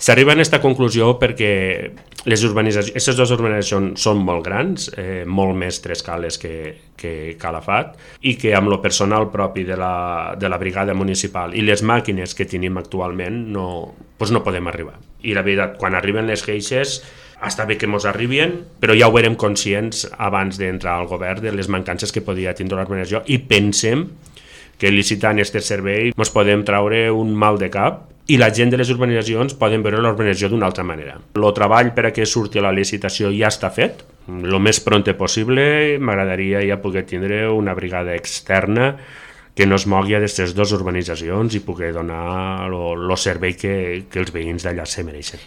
S'arriba a aquesta conclusió perquè les urbanitzacions, aquestes dues urbanitzacions són molt grans, eh, molt més tres cales que, que Calafat, i que amb el personal propi de la, de la brigada municipal i les màquines que tenim actualment no, doncs no podem arribar. I la veritat, quan arriben les queixes, està bé que ens arribin, però ja ho érem conscients abans d'entrar al govern de les mancances que podia tindre l'organització i pensem que licitant aquest servei ens podem traure un mal de cap i la gent de les urbanitzacions poden veure l'urbanització d'una altra manera. El treball per a que surti la licitació ja està fet, el més pronte possible m'agradaria ja poder tindre una brigada externa que no es mogui a d'aquestes dues urbanitzacions i poder donar el servei que, que els veïns d'allà se mereixen.